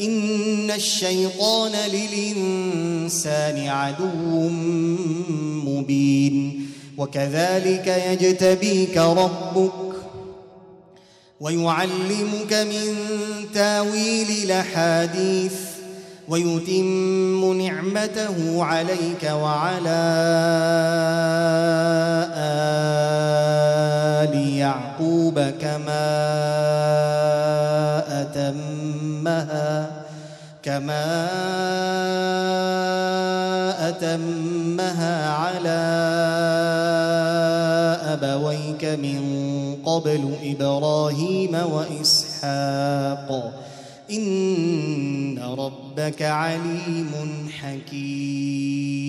إن الشيطان للإنسان عدو مبين وكذلك يجتبيك ربك ويعلمك من تاويل الأحاديث ويتم نعمته عليك وعلى آل يعقوب كما أتمها كما أتمها على أبويك من قبل إبراهيم وإسحاق إن ربك عليم حكيم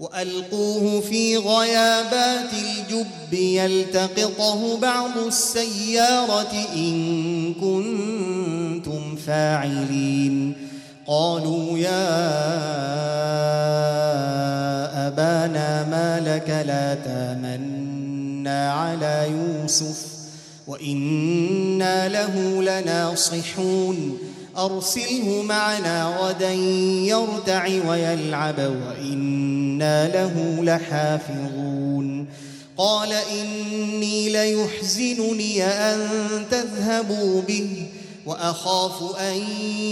وألقوه في غيابات الجب يلتقطه بعض السيارة إن كنتم فاعلين. قالوا يا أبانا ما لك لا تامنا على يوسف وإنا له لناصحون. أرسله معنا غدا يرتع ويلعب وإنا له لحافظون. قال إني ليحزنني أن تذهبوا به وأخاف أن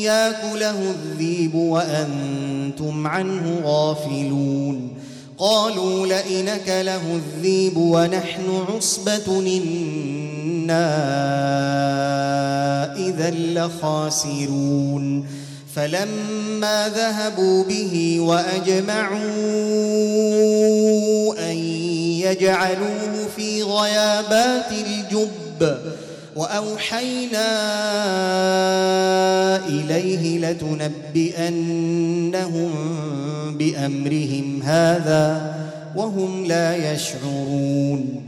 يأكله الذيب وأنتم عنه غافلون. قالوا لئنك له الذيب ونحن عصبة أنا اذا لخاسرون فلما ذهبوا به واجمعوا ان يجعلوه في غيابات الجب واوحينا اليه لتنبئنهم بامرهم هذا وهم لا يشعرون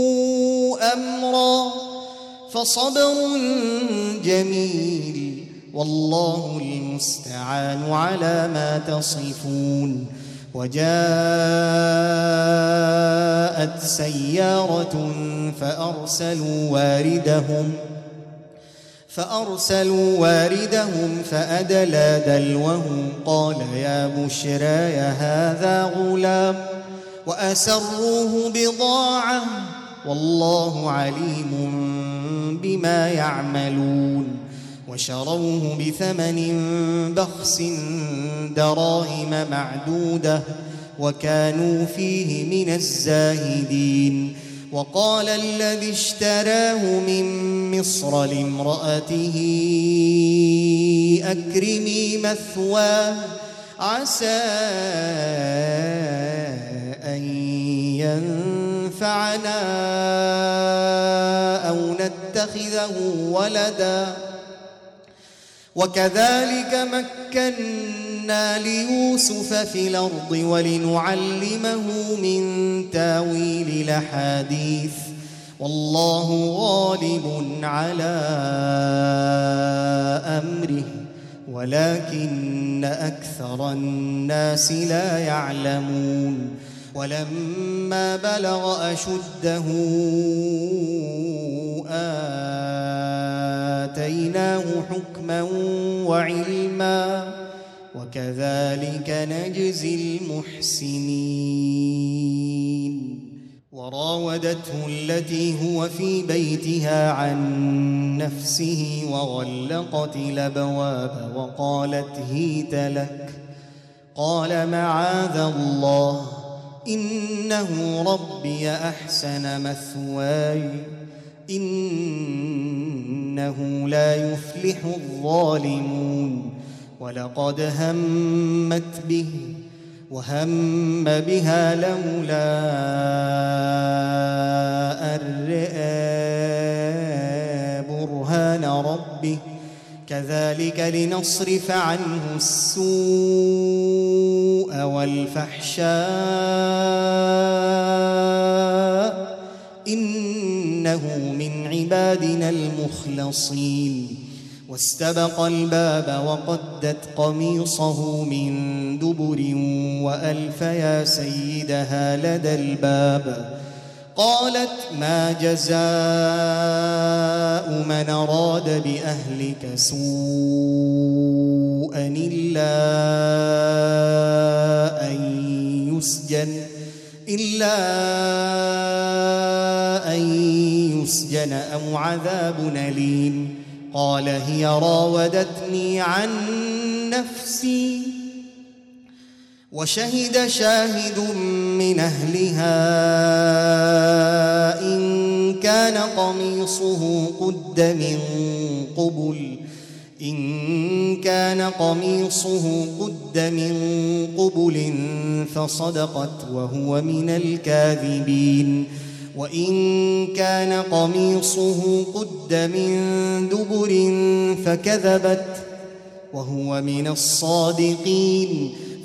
أمرا فصبر جميل والله المستعان على ما تصفون وجاءت سيارة فأرسلوا واردهم فأرسلوا واردهم فأدلى دلوه قال يا بشرى هذا غلام وأسروه بضاعة والله عليم بما يعملون وشروه بثمن بخس دراهم معدودة وكانوا فيه من الزاهدين وقال الذي اشتراه من مصر لامرأته أكرمي مثواه عسى أن ينفعنا أو نتخذه ولدا. وكذلك مكنا ليوسف في الأرض ولنعلمه من تأويل الأحاديث. والله غالب على أمره ولكن أكثر الناس لا يعلمون. ولما بلغ أشده آتيناه حكما وعلما وكذلك نجزي المحسنين. وراودته التي هو في بيتها عن نفسه وغلقت الأبواب وقالت هيت لك. قال معاذ الله. إنه ربي أحسن مثواي. إنه لا يفلح الظالمون. ولقد همت به وهم بها لولا أن برهان ربه. كذلك لنصرف عنه السوء. والفحشاء إنه من عبادنا المخلصين. واستبق الباب وقدت قميصه من دبر وألف يا سيدها لدى الباب. قالت ما جزاء من أراد بأهلك سوءا إلا أن يسجن إلا أن يسجن أو عذاب أليم. قال هي راودتني عن نفسي وشهد شاهد من أهلها إن كان قميصه قد من قبل إن كان قميصه قد من قبل فصدقت وهو من الكاذبين وإن كان قميصه قد من دبر فكذبت وهو من الصادقين.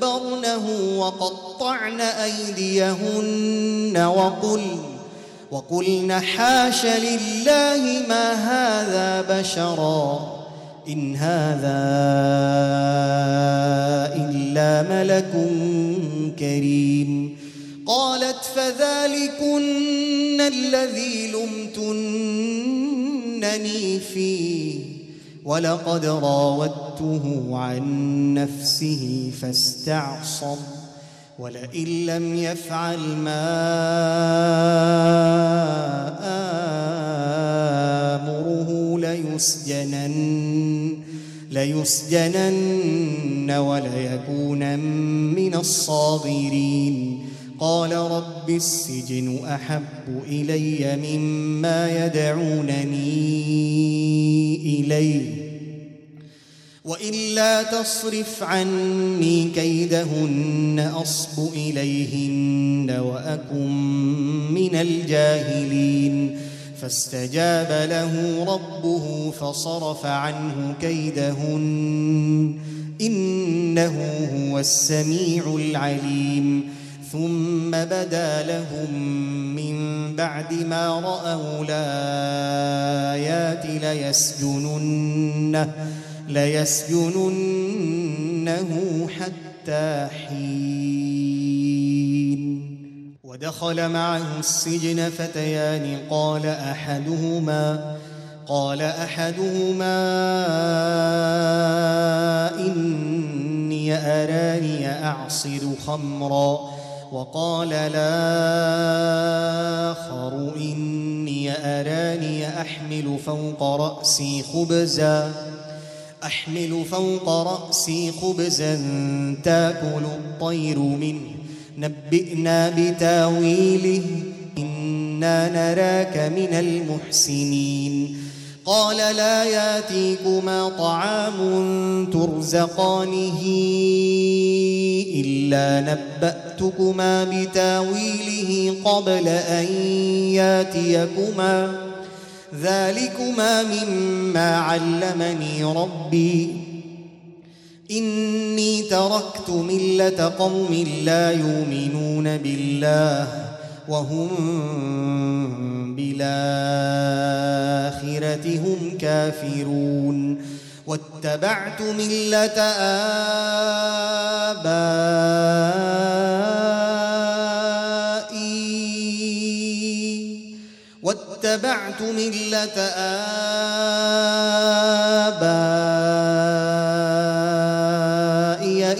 أكبرنه وقطعن أيديهن وقل وقلن حاش لله ما هذا بشرا إن هذا إلا ملك كريم. قالت فذلكن الذي لمتنني فيه. ولقد راودته عن نفسه فاستعصم ولئن لم يفعل ما آمره ليسجنن ليسجنن وليكون من الصاغرين. قال رب السجن أحب إلي مما يدعونني إليه. وإلا تصرف عني كيدهن أصب إليهن وأكن من الجاهلين. فاستجاب له ربه فصرف عنه كيدهن. إنه هو السميع العليم. ثم بدا لهم من بعد ما رأوا الآيات ليسجننه ليسجننه حتى حين. ودخل معه السجن فتيان. قال احدهما قال أحدهما إني أراني أعصر خمرا. وقال الآخر إني أراني أحمل فوق رأسي خبزا أحمل فوق رأسي خبزا تأكل الطير منه. نبئنا بتأويله إنا نراك من المحسنين. قال لا ياتيكما طعام ترزقانه إلا نبأتكما بتاويله قبل أن ياتيكما. ذلكما مما علمني ربي. إني تركت ملة قوم لا يؤمنون بالله وهم بالآخرة هم كافرون. واتبعت ملة آبائي. واتبعت ملة آبائي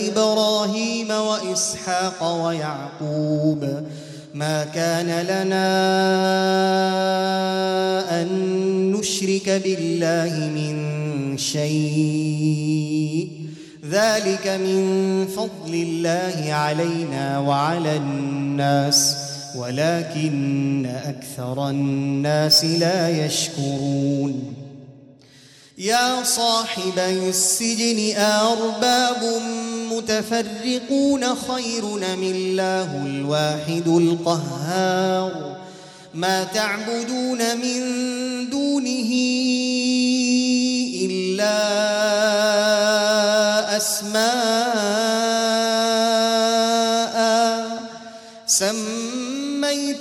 إبراهيم وإسحاق ويعقوب. ما كان لنا أن نشرك بالله من شيء. ذلك من فضل الله علينا وعلى الناس ولكن أكثر الناس لا يشكرون. يا صاحبي السجن أرباب متفرقون خير من الله الواحد القهار؟ ما تعبدون من دونه إلا أسماء. سميتموها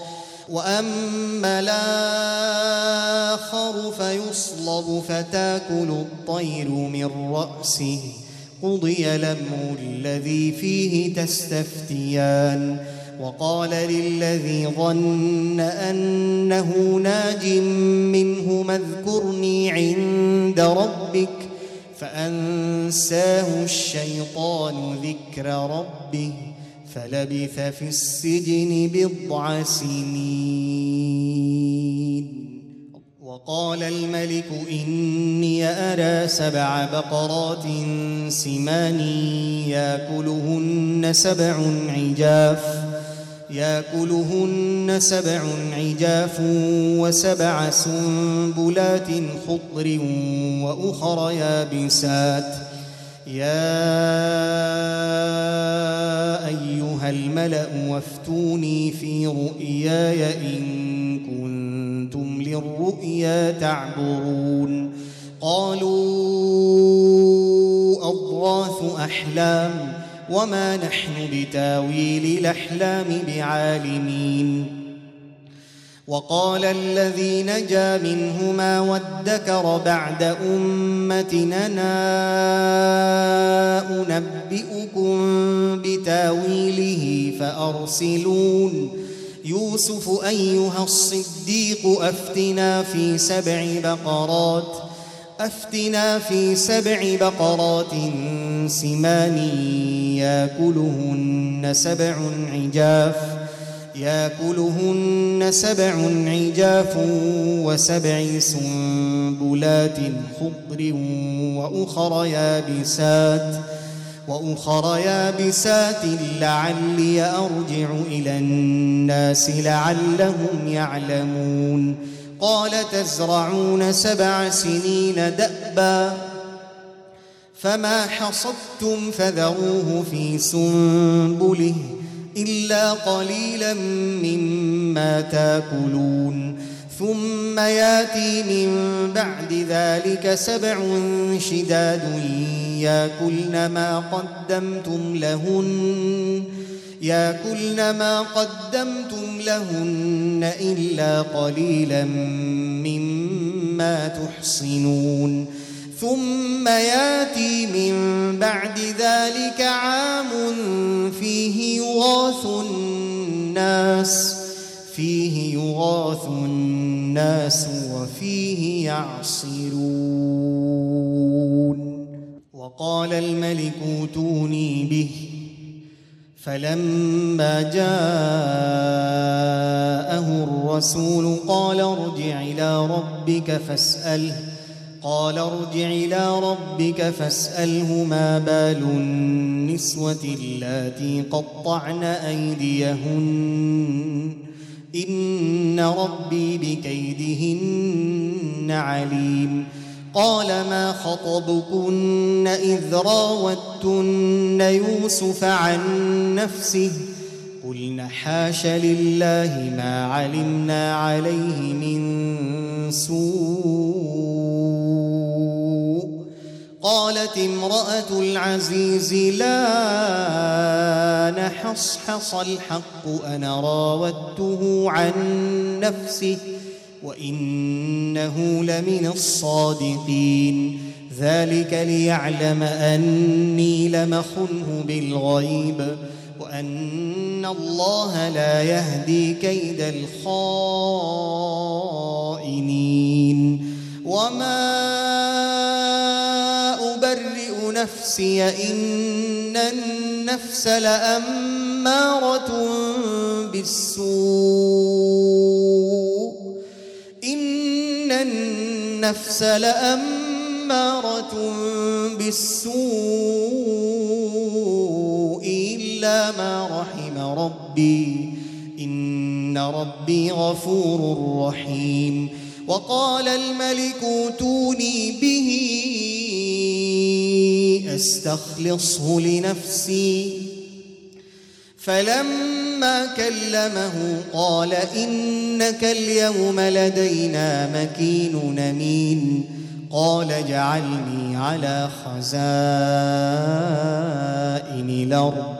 وأما الآخر فيصلب فتاكل الطير من رأسه. قضي الأمر الذي فيه تستفتيان. وقال للذي ظن أنه ناج منه اذكرني عند ربك فأنساه الشيطان ذكر ربه. فلبث في السجن بضع سنين. وقال الملك إني أرى سبع بقرات سمان يأكلهن سبع عجاف يأكلهن سبع عجاف وسبع سنبلات خضر وأخر يابسات. يا أيها الملأ وافتوني في رؤياي إن كنتم للرؤيا تعبرون. قالوا أضغاث أحلام وما نحن بتاويل الأحلام بعالمين. وقال الذي نجا منهما وادكر بعد أمتنا أنبئكم بتاويله فأرسلون. يوسف أيها الصديق أفتنا في سبع بقرات أفتنا في سبع بقرات سمان ياكلهن سبع عجاف. ياكلهن سبع عجاف وسبع سنبلات خضر وأخر يابسات وأخر يابسات لعلي أرجع إلى الناس لعلهم يعلمون. قال تزرعون سبع سنين دأبا فما حصدتم فذروه في سنبله إلا قليلا مما تاكلون. ثم ياتي من بعد ذلك سبع شداد ياكلن ما قدمتم لهن ياكلن ما قدمتم لهن إلا قليلا مما تحصنون. ثم ياتي من بعد ذلك عام فيه يغاث الناس فيه يغاث الناس وفيه يعصرون. وقال الملك اوتوني به فلما جاءه الرسول قال ارجع إلى ربك فاسأله قال ارجع إلى ربك فاسأله ما بال النسوة اللاتي قطعن أيديهن. إن ربي بكيدهن عليم. قال ما خطبكن إذ راوتن يوسف عن نفسه؟ قلن حاش لله ما علمنا عليه من سوء. قالت امرأة العزيز لا نحصحص الحق أنا راودته عن نفسه وإنه لمن الصادقين. ذلك ليعلم أني لمخنه بالغيب وأن الله لا يهدي كيد الخائنين. وما أبرئ نفسي إن النفس لأمارة بالسوء. إن النفس لأمارة بالسوء إلا ما رحم ربي. إن ربي غفور رحيم. وقال الملك اوتوني به أستخلصه لنفسي. فلما كلمه قال إنك اليوم لدينا مكين أمين. قال اجعلني على خزائن الأرض.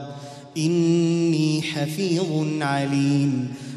إني حفيظ عليم.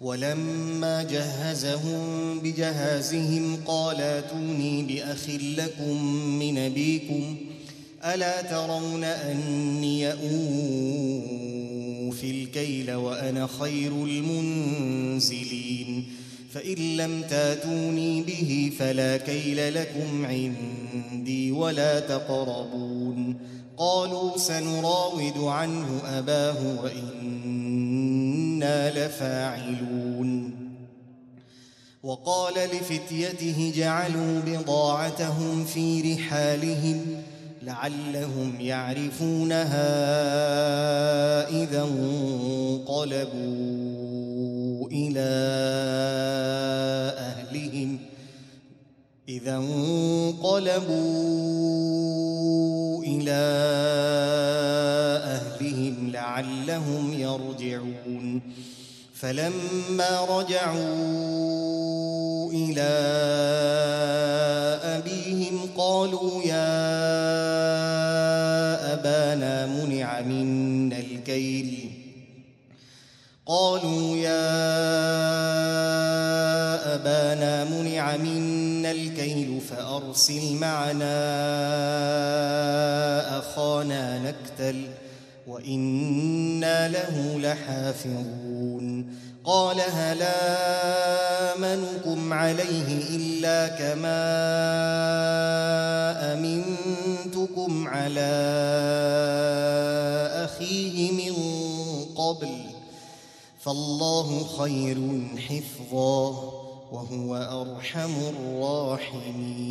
ولما جهزهم بجهازهم قال أتوني بأخ لكم من أبيكم ألا ترون أني أوفي الكيل وأنا خير المنزلين؟ فإن لم تاتوني به فلا كيل لكم عندي ولا تقربون. قالوا سنراود عنه أباه وأنا لفاعلون. وقال لفتيته جعلوا بضاعتهم في رحالهم لعلهم يعرفونها إذا انقلبوا إلى أهلهم. إذا انقلبوا إلى اهلهم لعلهم يرجعون. فلما رجعوا إلى أبيهم قالوا يا أبانا منع منا الكيل. قالوا يا أبانا منع منا الكيل فأرسل معنا أخانا نكتل. وأنا له لحافظون قال هل امنكم عليه الا كما امنتكم على اخيه من قبل فالله خير حفظا وهو ارحم الراحمين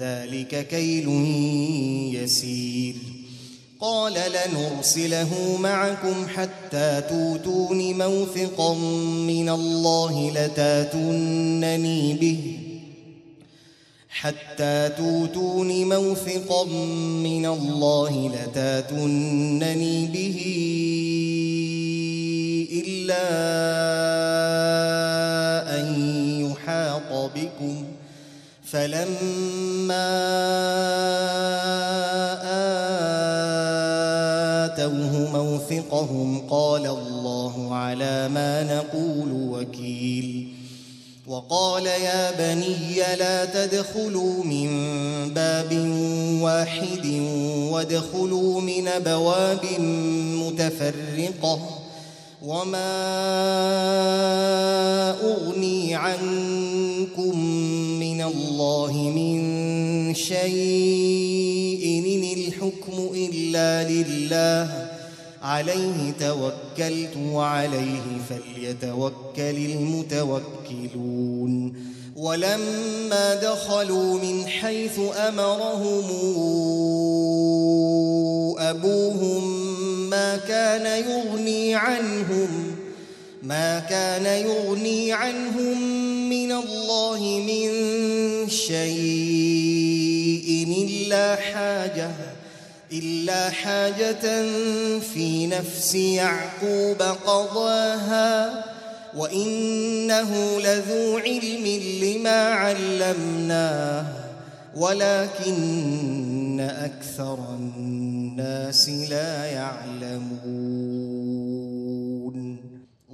ذلك كيل يسير. قال لنرسله معكم حتى توتون موثقا من الله لتاتونني به. حتى توتون موثقا من الله لتاتونني به إلا أن يحاط بكم. فلما آتوه موثقهم قال الله على ما نقول وكيل. وقال يا بني لا تدخلوا من باب واحد وادخلوا من أبواب متفرقة. وما أغني عنكم الله من شيء إن الحكم إلا لله. عليه توكلت وعليه فليتوكل المتوكلون. ولما دخلوا من حيث أمرهم أبوهم ما كان يغني عنهم ما كان يغني عنهم من الله من شيء إلا حاجة إلا حاجة في نفس يعقوب قضاها وإنه لذو علم لما علمناه ولكن أكثر الناس لا يعلمون.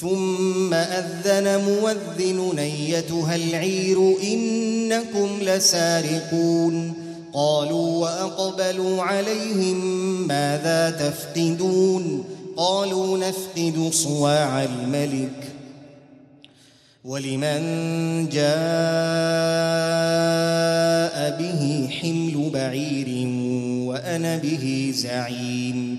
ثم أذن مؤذن أيتها العير إنكم لسارقون. قالوا وأقبلوا عليهم ماذا تفقدون؟ قالوا نفقد صواع الملك. ولمن جاء به حمل بعير وأنا به زعيم.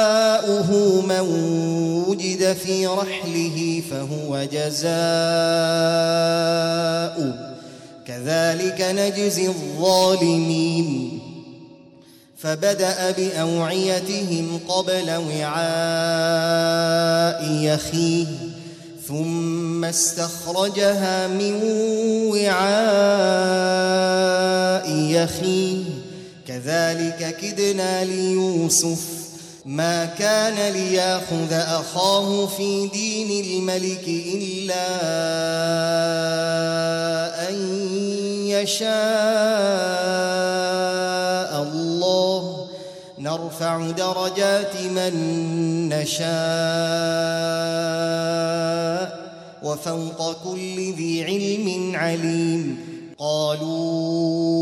من وجد في رحله فهو جزاؤه كذلك نجزي الظالمين. فبدأ بأوعيتهم قبل وعاء يخيه ثم استخرجها من وعاء يخيه. كذلك كدنا ليوسف ما كان ليأخذ أخاه في دين الملك إلا أن يشاء الله. نرفع درجات من نشاء وفوق كل ذي علم عليم. قالوا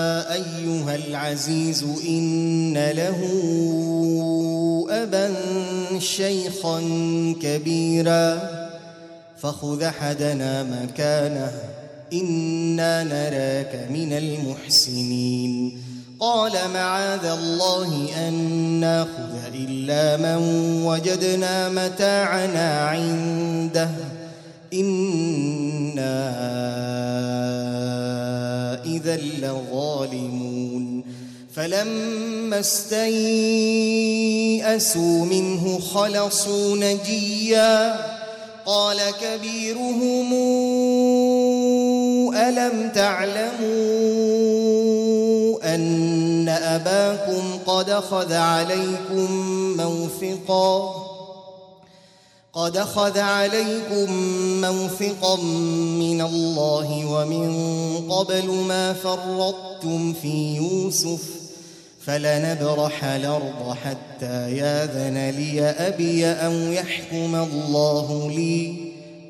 العزيز إن له أبا شيخا كبيرا. فخذ أحدنا مكانه إنا نراك من المحسنين. قال معاذ الله أن نأخذ إلا من وجدنا متاعنا عنده. إنا إذا لظالمون فلما استيئسوا منه خلصوا نجيا قال كبيرهم ألم تعلموا أن أباكم قد أخذ عليكم موثقا قد أخذ عليكم موثقا من الله ومن قبل ما فرطتم في يوسف فلنبرح الأرض حتى ياذن لي أبي أو يحكم الله لي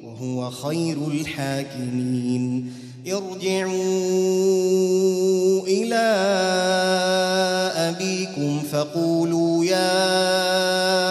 وهو خير الحاكمين ارجعوا إلى أبيكم فقولوا يا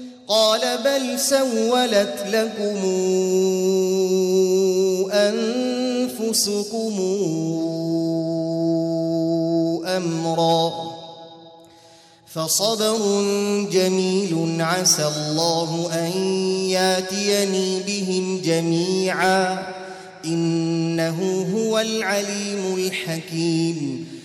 قال بل سولت لكم أنفسكم أمرا فصبر جميل عسى الله أن ياتيني بهم جميعا إنه هو العليم الحكيم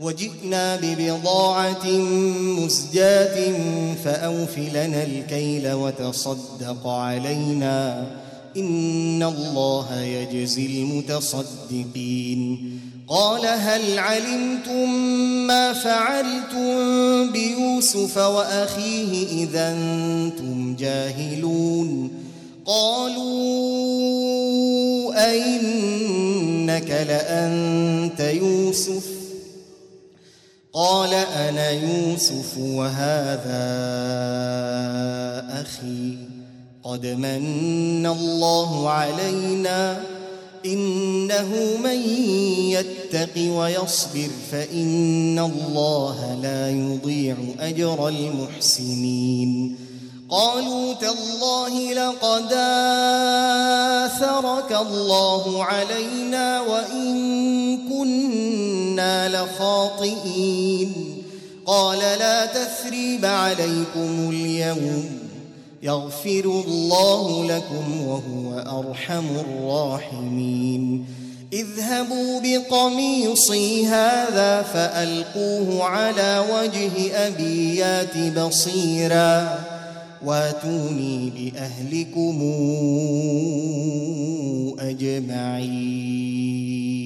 وجئنا ببضاعة مزجاة فأوف لنا الكيل وتصدق علينا. إن الله يجزي المتصدقين. قال هل علمتم ما فعلتم بيوسف وأخيه إذا أنتم جاهلون؟ قالوا أئنك لأنت يوسف. قال أنا يوسف وهذا أخي. قد من الله علينا إنه من يتق ويصبر فإن الله لا يضيع أجر المحسنين. قالوا تالله لقد آثرك الله علينا وإن كنا لخاطئين. قال لا تثريب عليكم اليوم. يغفر الله لكم وهو أرحم الراحمين. اذهبوا بقميصي هذا فألقوه على وجه أبي يات بصيرا. واتوني بأهلكم أجمعين.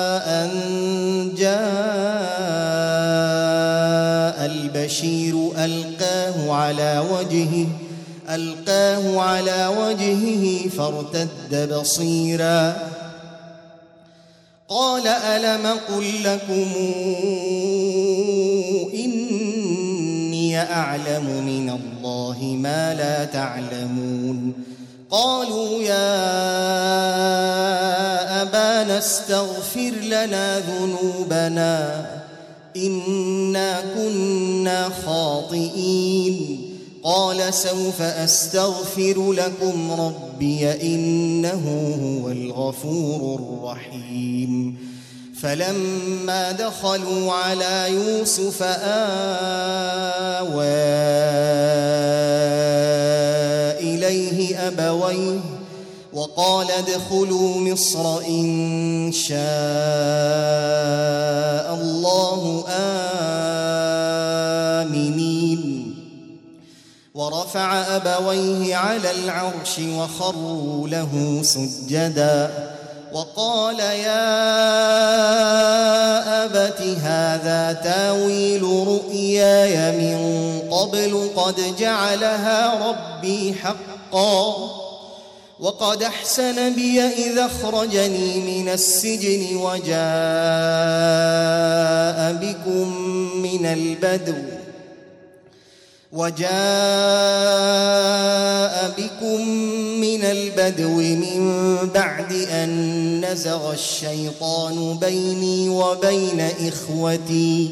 البشير ألقاه على وجهه ألقاه على وجهه فارتد بصيرا. قال ألم قل لكم إني أعلم من الله ما لا تعلمون؟ قالوا يا أبانا استغفر لنا ذنوبنا. إنا كنا خاطئين قال سوف استغفر لكم ربي انه هو الغفور الرحيم فلما دخلوا على يوسف آوى إليه أبويه وقال ادخلوا مصر إن شاء الله آمنين. ورفع أبويه على العرش وخروا له سجدا. وقال يا أبت هذا تاويل رؤياي من قبل قد جعلها ربي حقا. وقد أحسن بي إذا اخرجني من السجن وجاء بكم من البدو وجاء بكم من البدو من بعد أن نزغ الشيطان بيني وبين إخوتي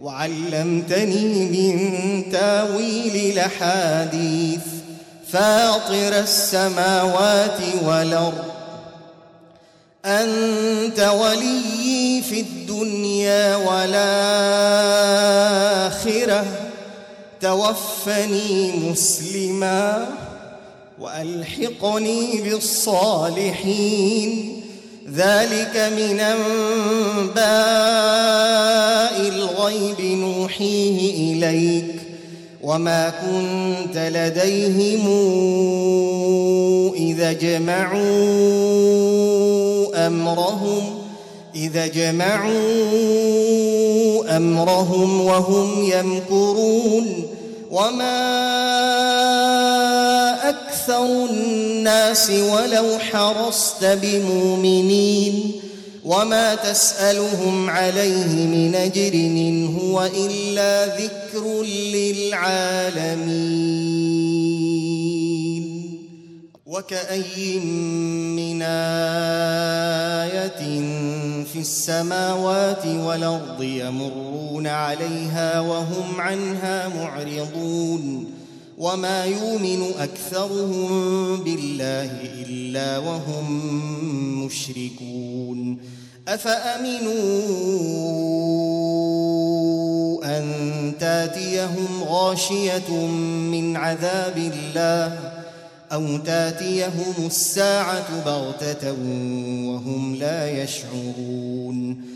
وعلمتني من تاويل الأحاديث فاطر السماوات والأرض. أنت ولي في الدنيا والآخرة. توفني مسلما وألحقني بالصالحين. ذلك من أنباء الغيب نوحيه إليك وما كنت لديهم إذا جمعوا أمرهم إذا جمعوا أمرهم وهم يمكرون. وما أكثر الناس ولو حرصت بمؤمنين وما تسألهم عليه من أجر إن هو إلا ذكر للعالمين. وكأي من آية في السماوات والأرض يمرون عليها وهم عنها معرضون. وما يؤمن اكثرهم بالله الا وهم مشركون افامنوا ان تاتيهم غاشيه من عذاب الله أو تاتيهم الساعة بغته وهم لا يشعرون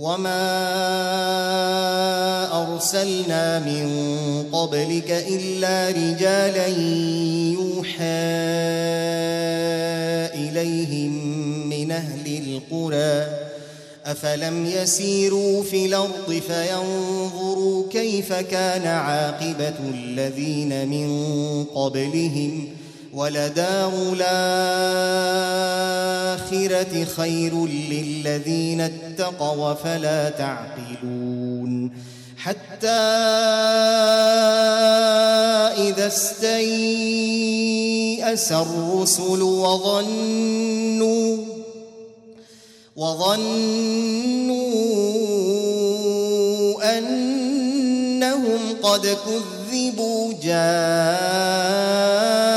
وما ارسلنا من قبلك الا رجالا يوحى اليهم من أهل القرى افلم يسيروا في الأرض فينظروا كيف كان عاقبه الذين من قبلهم ولدار الآخرة خير للذين اتقوا فلا تعقلون حتى إذا استيأس الرسل وظنوا وظنوا أنهم قد كذبوا جاءهم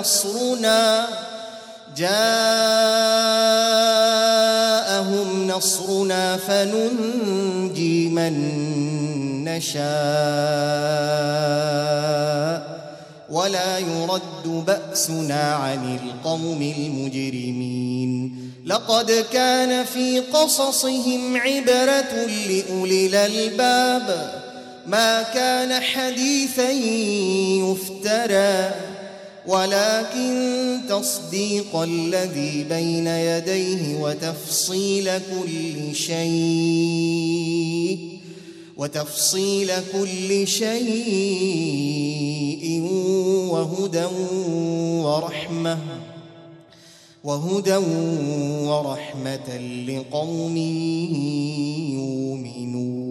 نصرنا جاءهم نصرنا فننجي من نشاء ولا يرد بأسنا عن القوم المجرمين لقد كان في قصصهم عبرة لأولي الألباب ما كان حديثا يفترى ولكن تصديق الذي بين يديه وتفصيل كل شيء وتفصيل كل شيء وهدى ورحمة وهدى ورحمة لقوم يؤمنون.